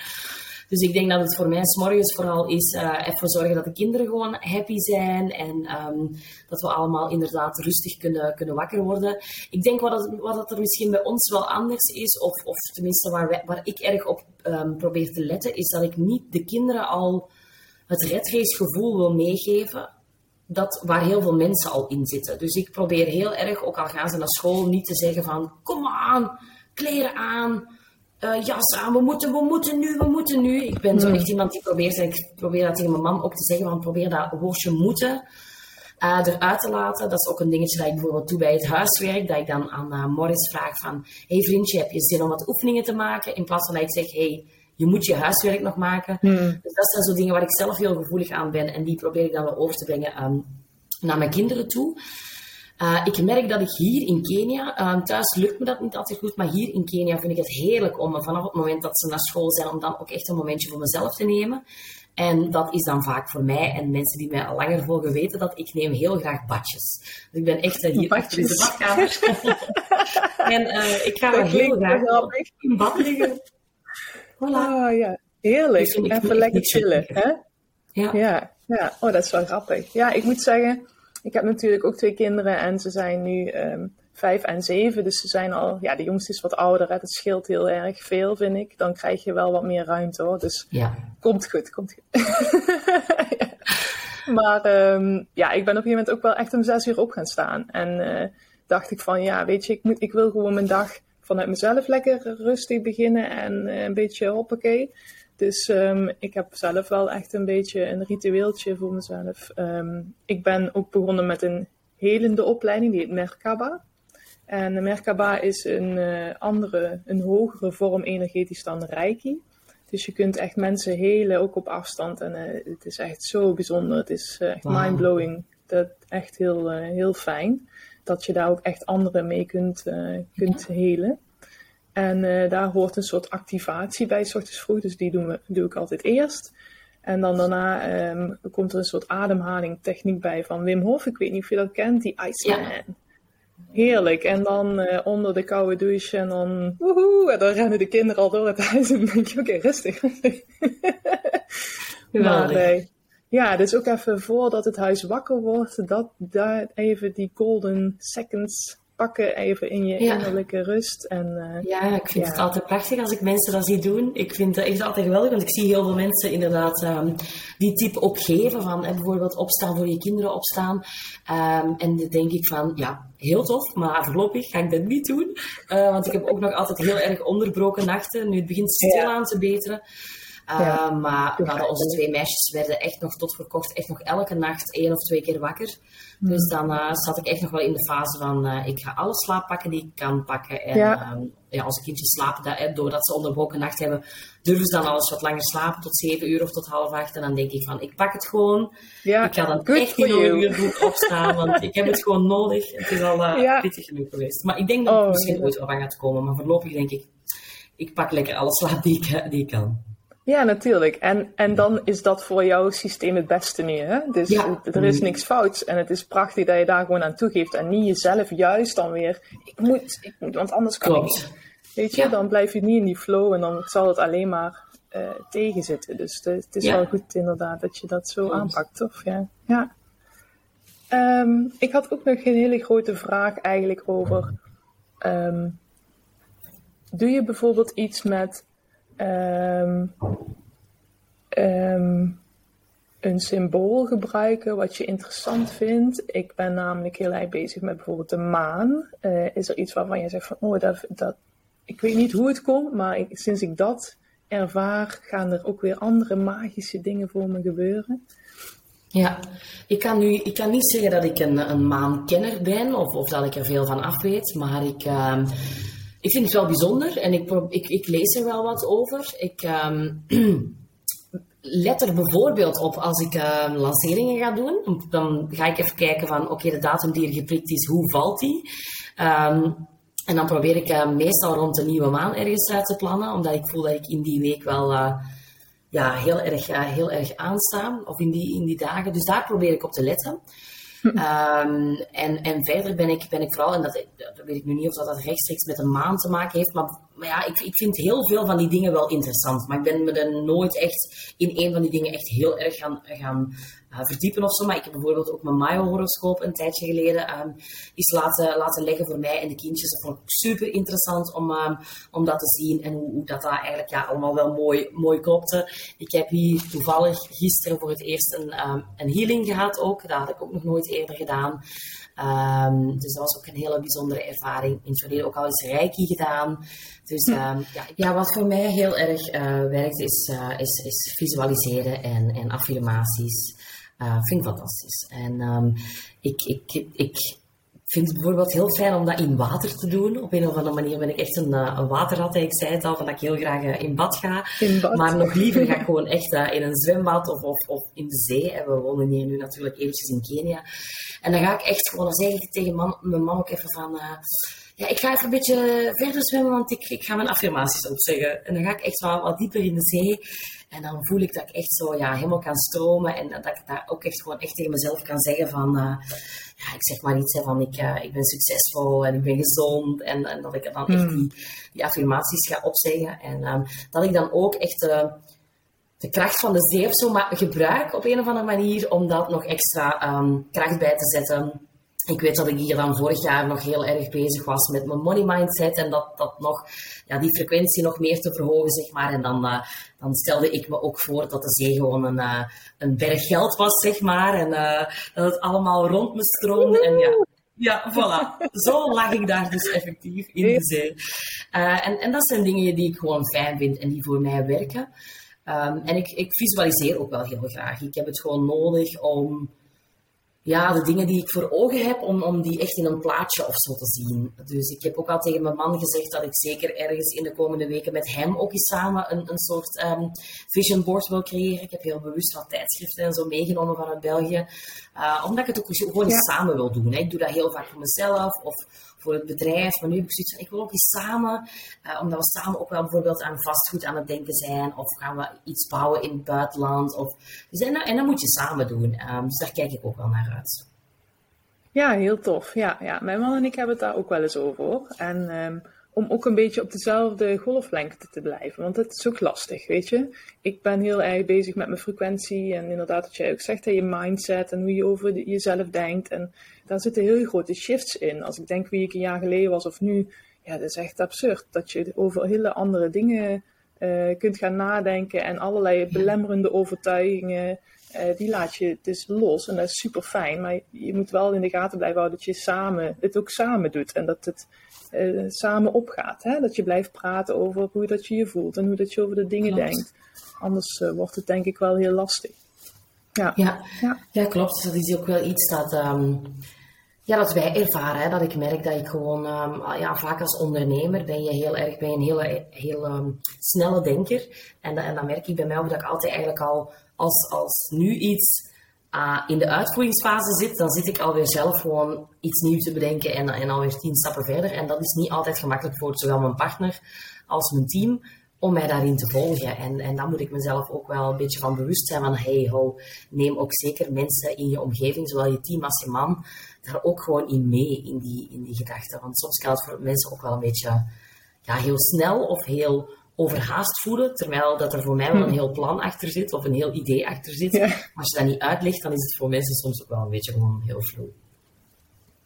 Dus ik denk dat het voor mij s'morgens vooral is uh, even zorgen dat de kinderen gewoon happy zijn en ehm, dat we allemaal inderdaad rustig kunnen, kunnen wakker worden. Ik denk wat, het, wat er misschien bij ons wel anders is, of, of tenminste waar, waar ik erg op um, probeer te letten, is dat ik niet de kinderen al het redgeestgevoel wil meegeven dat, waar heel veel mensen al in zitten. Dus ik probeer heel erg, ook al gaan ze naar school, niet te zeggen van kom aan, kleren aan, uh, jas aan, we moeten, we moeten nu, we moeten nu. Ik ben zo hmm. echt iemand die probeert, en ik probeer dat tegen mijn man ook te zeggen, van probeer dat woordje moeten uh, eruit te laten. Dat is ook een dingetje dat ik bijvoorbeeld doe bij het huiswerk, dat ik dan aan uh, Morris vraag van, hey vriendje, heb je zin om wat oefeningen te maken? In plaats van dat ik zeg, hey, je moet je huiswerk nog maken. Hmm. Dus dat zijn zo dingen waar ik zelf heel gevoelig aan ben en die probeer ik dan wel over te brengen um, naar mijn kinderen toe. Uh, ik merk dat ik hier in Kenia, uh, thuis lukt me dat niet altijd goed, maar hier in Kenia vind ik het heerlijk om vanaf het moment dat ze naar school zijn, om dan ook echt een momentje voor mezelf te nemen. En dat is dan vaak voor mij en mensen die mij al langer volgen weten dat ik neem heel graag badjes. Dus ik ben echt hier badjes. in de badkamer. <laughs> en uh, ik ga er heel graag in bad liggen. Voilà. Oh ja, heerlijk. Dus Even lekker chillen, hè? Ja. ja. Ja, oh, dat is wel grappig. Ja, ik moet zeggen, ik heb natuurlijk ook twee kinderen en ze zijn nu um, vijf en zeven. Dus ze zijn al, ja, de jongste is wat ouder. Hè. Dat scheelt heel erg veel, vind ik. Dan krijg je wel wat meer ruimte hoor. Dus ja. komt goed, komt goed. <laughs> ja. Maar um, ja, ik ben op een gegeven moment ook wel echt om zes uur op gaan staan. En uh, dacht ik van, ja, weet je, ik, moet, ik wil gewoon mijn dag vanuit mezelf lekker rustig beginnen en uh, een beetje hoppakee. Dus um, ik heb zelf wel echt een beetje een ritueeltje voor mezelf. Um, ik ben ook begonnen met een helende opleiding, die heet Merkaba. En de Merkaba is een uh, andere, een hogere vorm energetisch dan Reiki. Dus je kunt echt mensen helen, ook op afstand. En uh, het is echt zo bijzonder. Het is uh, echt wow. mindblowing. Dat echt heel, heel fijn. Dat je daar ook echt anderen mee kunt, kunt ja. helen. En daar hoort een soort activatie bij, s ochtends vroeg. Dus die doen we, doe ik altijd eerst. En dan daarna um, komt er een soort ademhaling techniek bij van Wim Hof. Ik weet niet of je dat kent, die Iceman. Ja. Heerlijk. En dan uh, onder de koude douche en dan woehoe, en dan rennen de kinderen al door het huis. En dan denk je, oké, okay, rustig, rustig. <laughs> maar uh, ja, dus ook even voordat het huis wakker wordt, dat daar even die golden seconds pakken, even in je innerlijke rust. En, uh, ja, ik vind ja. het altijd prachtig als ik mensen dat zie doen. Ik vind het echt altijd geweldig, want ik zie heel veel mensen inderdaad um, die tip opgeven van eh, bijvoorbeeld opstaan voor je kinderen opstaan. Um, en dan denk ik van, ja, heel tof, maar voorlopig ga ik dat niet doen. Uh, want ik heb ook nog altijd heel erg onderbroken nachten. Nu het begint stil aan te beteren. Ja. Uh, maar we hadden onze twee meisjes werden echt nog tot verkocht, echt nog elke nacht één of twee keer wakker. Hmm. Dus dan uh, zat ik echt nog wel in de fase van uh, ik ga alle slaap pakken die ik kan pakken. En ja. Um, ja, als kindjes slapen, dat, doordat ze onderbroken nacht hebben, durven ze dan alles wat langer slapen, tot zeven uur of tot half acht. En dan denk ik van, ik pak het gewoon. Ja, ik ga dan echt niet een uur opstaan, want ik heb het <laughs> gewoon nodig. Het is al pittig genoeg geweest. Maar ik denk dat het oh, misschien ooit wel van gaat komen. Maar voorlopig denk ik, ik pak lekker alle slaap die ik, die ik kan. Ja, natuurlijk. En, en dan is dat voor jouw systeem het beste nu. Hè? Dus ja. er is niks fouts. En het is prachtig dat je daar gewoon aan toegeeft. En niet jezelf juist dan weer. Ik moet, ik moet want anders kan Klopt. ik niet. Weet je, ja. dan blijf je niet in die flow en dan zal het alleen maar uh, tegenzitten. Dus de, het is ja. wel goed inderdaad dat je dat zo Klopt. aanpakt, toch? Ja. ja. Um, ik had ook nog een hele grote vraag eigenlijk over. Um, doe je bijvoorbeeld iets met um, um, een symbool gebruiken wat je interessant vindt. Ik ben namelijk heel erg bezig met bijvoorbeeld de maan. Uh, is er iets waarvan je zegt van, oh, dat, dat, ik weet niet hoe het komt, maar ik, sinds ik dat ervaar, gaan er ook weer andere magische dingen voor me gebeuren. Ja, ik kan, nu, ik kan niet zeggen dat ik een, een maankenner ben of, of dat ik er veel van af weet, maar ik, uh, ik vind het wel bijzonder en ik, ik, ik lees er wel wat over. Ik um, <clears throat> let er bijvoorbeeld op als ik uh, lanceringen ga doen. Dan ga ik even kijken van, oké, de datum die er geprikt is, hoe valt die? Um, en dan probeer ik uh, meestal rond de nieuwe maan ergens uit te plannen, omdat ik voel dat ik in die week wel uh, ja, heel, erg, heel erg aansta, of in die, in die dagen. Dus daar probeer ik op te letten. Um, <laughs> en, en verder ben ik, ben ik vooral, en dat, dat weet ik nu niet of dat, dat rechtstreeks met een maan te maken heeft, maar maar ja, ik, ik vind heel veel van die dingen wel interessant. Maar ik ben me er nooit echt in een van die dingen echt heel erg gaan, gaan uh, verdiepen of zo. Maar ik heb bijvoorbeeld ook mijn Mayo-horoscoop een tijdje geleden um, eens laten, laten leggen voor mij en de kindjes. Dat vond ik super interessant om, um, om dat te zien en hoe, hoe dat, dat eigenlijk ja, allemaal wel mooi, mooi klopte. Ik heb hier toevallig gisteren voor het eerst een, um, een healing gehad ook. Dat had ik ook nog nooit eerder gedaan. Um, dus dat was ook een hele bijzondere ervaring. In het verleden ook al eens reiki gedaan. Dus um, ja, ja, wat voor mij heel erg uh, werkt is, uh, is, is visualiseren en, en affirmaties. Uh, vind ik fantastisch. En um, ik, ik, ik vind het bijvoorbeeld heel fijn om dat in water te doen. Op een of andere manier ben ik echt een, een waterrat. Ik zei het al, dat ik heel graag in bad ga. In bad. Maar nog liever ga ik gewoon echt in een zwembad of, of, of in de zee. En we wonen hier nu natuurlijk eventjes in Kenia. En dan ga ik echt gewoon, dan zeg ik tegen man, mijn man ook even van... Uh, ja, ik ga even een beetje verder zwemmen, want ik, ik ga mijn affirmaties opzeggen. En dan ga ik echt wel wat dieper in de zee. En dan voel ik dat ik echt zo ja, helemaal kan stromen. En dat ik daar ook echt gewoon echt tegen mezelf kan zeggen van... Uh, ja, ik zeg maar iets hè, van ik, uh, ik ben succesvol en ik ben gezond. En, en dat ik dan echt die, die affirmaties ga opzeggen. En um, dat ik dan ook echt uh, de kracht van de zee zo maar gebruik op een of andere manier om dat nog extra um, kracht bij te zetten. Ik weet dat ik hier dan vorig jaar nog heel erg bezig was met mijn money mindset en dat, dat nog, ja, die frequentie nog meer te verhogen, zeg maar. En dan, uh, dan stelde ik me ook voor dat de zee gewoon een, uh, een berg geld was, zeg maar. En uh, dat het allemaal rond me stroomde. En ja, ja, voilà. Zo lag ik daar dus effectief in de zee. en, en dat zijn dingen die ik gewoon fijn vind en die voor mij werken. Um, en ik, ik visualiseer ook wel heel graag. Ik heb het gewoon nodig om ja, de dingen die ik voor ogen heb, om, om die echt in een plaatje of zo te zien. Dus ik heb ook al tegen mijn man gezegd dat ik zeker ergens in de komende weken met hem ook eens samen een, een soort um, vision board wil creëren. Ik heb heel bewust wat tijdschriften en zo meegenomen vanuit België. Uh, omdat ik het ook gewoon ja. samen wil doen. Hè. Ik doe dat heel vaak voor mezelf of voor het bedrijf. Maar nu heb ik zoiets van, ik wil ook eens samen, uh, omdat we samen ook wel bijvoorbeeld aan vastgoed aan het denken zijn. Of gaan we iets bouwen in het buitenland. Of, dus en, en dat moet je samen doen. Um, dus daar kijk ik ook wel naar uit. Ja, heel tof. Ja, ja, mijn man en ik hebben het daar ook wel eens over. En um, om ook een beetje op dezelfde golflengte te blijven. Want het is ook lastig, weet je. Ik ben heel erg bezig met mijn frequentie. En inderdaad, wat jij ook zegt, je mindset en hoe je over jezelf denkt. En daar zitten heel grote shifts in. Als ik denk wie ik een jaar geleden was of nu. Ja, dat is echt absurd. Dat je over hele andere dingen uh, kunt gaan nadenken. En allerlei belemmerende overtuigingen. Uh, die laat je dus los. En dat is super fijn. Maar je moet wel in de gaten blijven houden dat je samen, het ook samen doet. En dat het uh, samen opgaat. Hè? Dat je blijft praten over hoe dat je je voelt en hoe dat je over de dingen klopt. denkt. Anders wordt het denk ik wel heel lastig. Ja, ja, ja. klopt. Dat is ook wel iets dat, um, ja, dat wij ervaren. Hè? Dat ik merk dat ik gewoon, um, ja, vaak als ondernemer ben je heel erg je een hele, heel um, snelle denker. En, en dan merk ik bij mij ook dat ik altijd eigenlijk al als, als nu iets uh, in de uitvoeringsfase zit, dan zit ik alweer zelf gewoon iets nieuws te bedenken en, en alweer tien stappen verder. En dat is niet altijd gemakkelijk voor zowel mijn partner als mijn team om mij daarin te volgen. En, en dan moet ik mezelf ook wel een beetje van bewust zijn van hey ho, neem ook zeker mensen in je omgeving, zowel je team als je man, daar ook gewoon in mee, in die, in die gedachten. Want soms kan het voor mensen ook wel een beetje ja, heel snel of heel overhaast voelen, terwijl dat er voor mij wel een heel plan achter zit of een heel idee achter zit. Ja. Als je dat niet uitlegt, dan is het voor mensen soms ook wel een beetje gewoon heel vloe.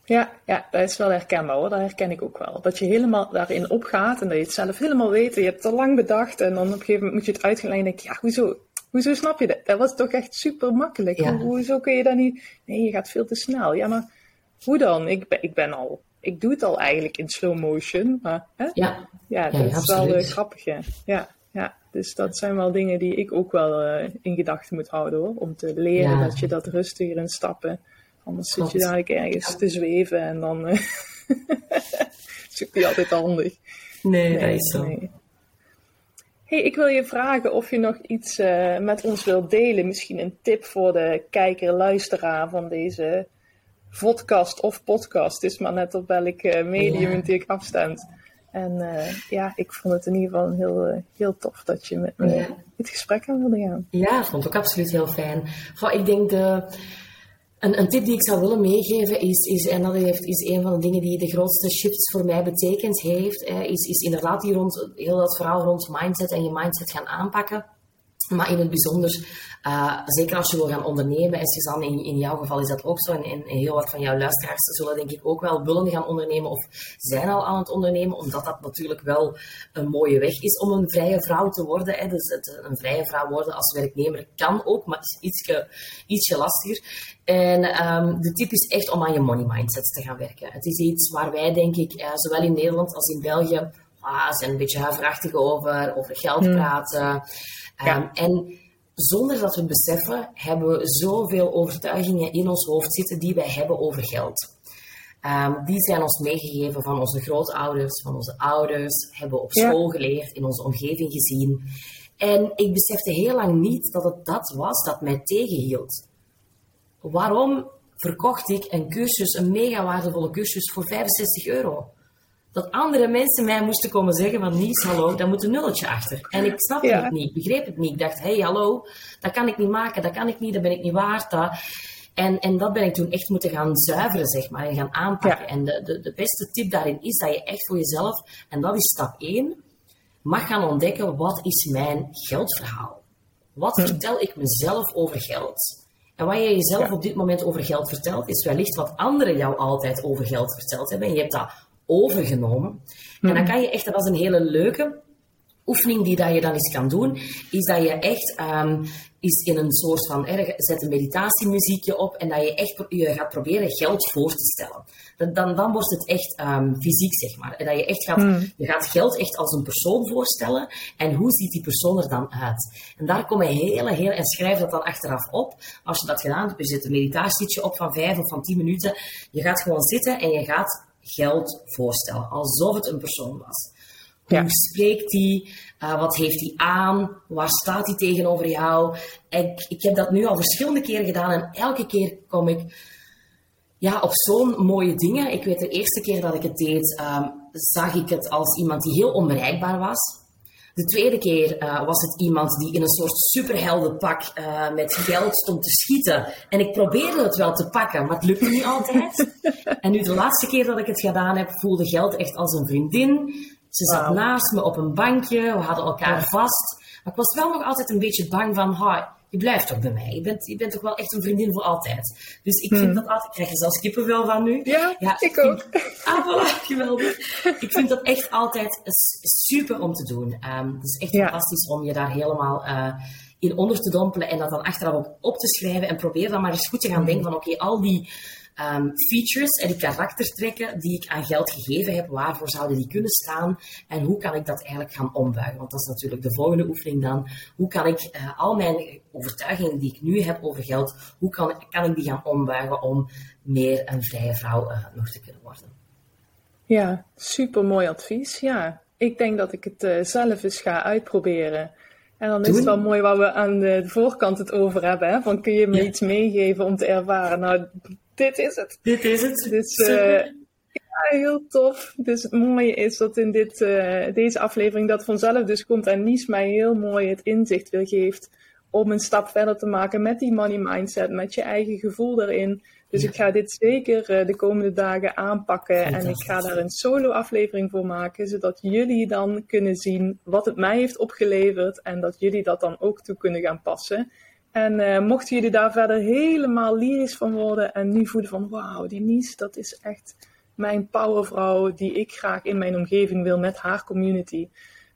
Ja, ja, dat is wel herkenbaar hoor. Dat herken ik ook wel. Dat je helemaal daarin opgaat en dat je het zelf helemaal weet. Je hebt het al lang bedacht en dan op een gegeven moment moet je het uitgeleid en denk je, ja, hoezo, hoezo snap je dat? Dat was toch echt super makkelijk. Ja. hoezo kun je dat niet? Nee, je gaat veel te snel. Ja, maar hoe dan? Ik ben, ik ben al ik doe het al eigenlijk in slow motion. Maar, hè? Ja. ja, dat ja, is wel uh, grappig. Ja. ja, dus dat zijn wel dingen die ik ook wel uh, in gedachten moet houden hoor. Om te leren dat je dat rustiger in stappen. Anders Klopt. zit je dadelijk ergens te zweven en dan uh, is het niet altijd handig. Nee, nee, dat is zo. Nee. Hey, ik wil je vragen of je nog iets uh, met ons wilt delen. Misschien een tip voor de kijker, luisteraar van deze vodcast of podcast. is maar net op welk uh, medium ja. ik afstemt. En uh, ja, ik vond het in ieder geval heel, heel tof dat je met me ja. dit gesprek aan wilde gaan. Ja, vond ik ook absoluut heel fijn. Goh, ik denk de, Een, tip die ik zou willen meegeven is, is en dat heeft, is een van de dingen die de grootste shifts voor mij betekend heeft, is, is inderdaad die rond, heel dat verhaal rond mindset en je mindset gaan aanpakken. Maar in het bijzonder, uh, zeker als je wil gaan ondernemen, en Suzanne, in, in jouw geval is dat ook zo, en, heel wat van jouw luisteraars zullen denk ik ook wel willen gaan ondernemen of zijn al aan het ondernemen, omdat dat natuurlijk wel een mooie weg is om een vrije vrouw te worden. Hè. Dus het, een vrije vrouw worden als werknemer kan ook, maar is ietsje, ietsje lastiger. En um, de tip is echt om aan je money mindset te gaan werken. Het is iets waar wij, denk ik, uh, zowel in Nederland als in België, ah, zijn een beetje huiverachtig over, over geld hmm. praten. Ja. Um, en zonder dat we het beseffen, hebben we zoveel overtuigingen in ons hoofd zitten die wij hebben over geld. Um, die zijn ons meegegeven van onze grootouders, van onze ouders, hebben we op school geleerd, in onze omgeving gezien. En ik besefte heel lang niet dat het dat was dat mij tegenhield. Waarom verkocht ik een cursus, een mega waardevolle cursus, voor 65 euro? Dat andere mensen mij moesten komen zeggen van Nies, hallo, daar moet een nulletje achter. En ik snapte het niet, begreep het niet. Ik dacht, hé, hey, hallo, dat kan ik niet maken, dat kan ik niet, dat ben ik niet waard. Dat. En, en dat ben ik toen echt moeten gaan zuiveren, zeg maar, en gaan aanpakken. En de, de, de beste tip daarin is dat je echt voor jezelf, en dat is stap 1, mag gaan ontdekken, wat is mijn geldverhaal? Wat hm. vertel ik mezelf over geld? En wat je jezelf op dit moment over geld vertelt, is wellicht wat anderen jou altijd over geld verteld hebben. En je hebt dat overgenomen. En dan hmm. kan je echt, dat was een hele leuke oefening die dat je dan eens kan doen, is dat je echt um, is in een soort van, zet een meditatiemuziekje op en dat je echt je gaat proberen geld voor te stellen. Dan, dan wordt het echt um, fysiek, zeg maar. En dat je echt gaat, hmm. je gaat geld echt als een persoon voorstellen en hoe ziet die persoon er dan uit? En daar kom je hele, heel, en schrijf dat dan achteraf op. Als je dat gedaan hebt, je zet een meditatietje op van vijf of van tien minuten. Je gaat gewoon zitten en je gaat geld voorstellen, alsof het een persoon was. Hoe spreekt hij? Uh, wat heeft hij aan? Waar staat hij tegenover jou? Ik, ik heb dat nu al verschillende keren gedaan en elke keer kom ik ja, op zo'n mooie dingen. Ik weet de eerste keer dat ik het deed, um, zag ik het als iemand die heel onbereikbaar was. De tweede keer uh, was het iemand die in een soort superheldenpak uh, met geld stond te schieten. En ik probeerde het wel te pakken, maar het lukte niet altijd. <laughs> en nu de laatste keer dat ik het gedaan heb, voelde geld echt als een vriendin. Ze zat naast me op een bankje, we hadden elkaar vast. Maar ik was wel nog altijd een beetje bang van, je blijft toch bij mij. Je bent, je bent toch wel echt een vriendin voor altijd. Dus ik vind hmm. dat altijd... Ik krijg je zelfs kippenvel van nu. Ja, ja ik ook. <laughs> ah, voilà, geweldig. ik vind dat echt altijd super om te doen. Um, het is echt fantastisch om je daar helemaal... Uh, in onder te dompelen en dat dan achteraf ook op te schrijven en probeer dan maar eens goed te gaan hmm. denken van oké, al die um, features en die karaktertrekken die ik aan geld gegeven heb, waarvoor zouden die kunnen staan en hoe kan ik dat eigenlijk gaan ombuigen? Want dat is natuurlijk de volgende oefening dan. Hoe kan ik uh, al mijn overtuigingen die ik nu heb over geld, hoe kan, kan ik die gaan ombuigen om meer een vrije vrouw uh, nog te kunnen worden? Ja, super mooi advies. Ja, ik denk dat ik het uh, zelf eens ga uitproberen. En dan is het wel mooi waar we aan de, voorkant het over hebben. Hè? Van kun je me iets meegeven om te ervaren? Nou, dit is het. Dit is het. Dus uh, ja, heel tof. Dus het mooie is dat in dit, uh, deze aflevering dat vanzelf dus komt en Nies mij heel mooi het inzicht wil geeft om een stap verder te maken met die money mindset, met je eigen gevoel erin. Dus ik ga dit zeker uh, de komende dagen aanpakken en ik ga daar een solo aflevering voor maken, zodat jullie dan kunnen zien wat het mij heeft opgeleverd en dat jullie dat dan ook toe kunnen gaan passen. En uh, mochten jullie daar verder helemaal lyrisch van worden en nu voelen van wauw, die Nies, dat is echt mijn powervrouw die ik graag in mijn omgeving wil met haar community.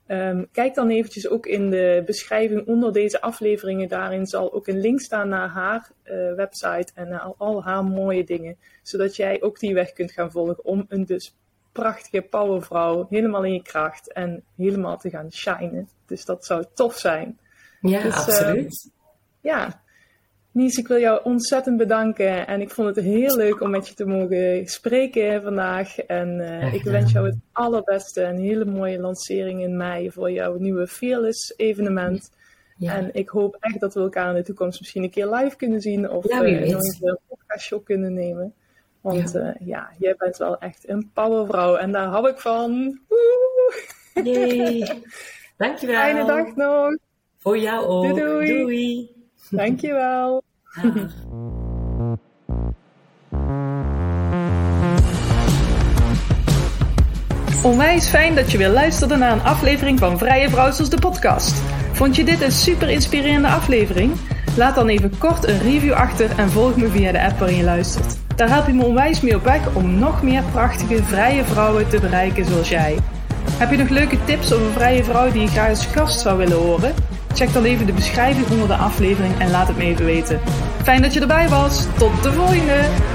Um, kijk dan eventjes ook in de beschrijving onder deze afleveringen. Daarin zal ook een link staan naar haar uh, website en naar al, al, haar mooie dingen. Zodat jij ook die weg kunt gaan volgen om een dus prachtige powervrouw helemaal in je kracht en helemaal te gaan shinen. Dus dat zou tof zijn. Ja, dus, absoluut. Uh, ja, Nies, ik wil jou ontzettend bedanken. En ik vond het heel leuk om met je te mogen spreken vandaag. En uh, ik wens jou het allerbeste. Een hele mooie lancering in mei voor jouw nieuwe Fearless evenement. Ja. En ik hoop echt dat we elkaar in de toekomst misschien een keer live kunnen zien. Of ja, uh, een podcastje kunnen nemen. Want ja. Uh, ja, jij bent wel echt een powervrouw. En daar hou ik van. Woe! Yay. <laughs> Dankjewel. Fijne dag nog. Voor jou ook. doei. doei. Dankjewel. Onwijs fijn dat je weer luisterde naar een aflevering van Vrije Browsers, de podcast. Vond je dit een super inspirerende aflevering? Laat dan even kort een review achter en volg me via de app waarin je luistert. Daar help je me onwijs mee op weg om nog meer prachtige vrije vrouwen te bereiken zoals jij. Heb je nog leuke tips over een vrije vrouw die je graag als gast zou willen horen? Check dan even de beschrijving onder de aflevering en laat het me even weten. Fijn dat je erbij was. Tot de volgende!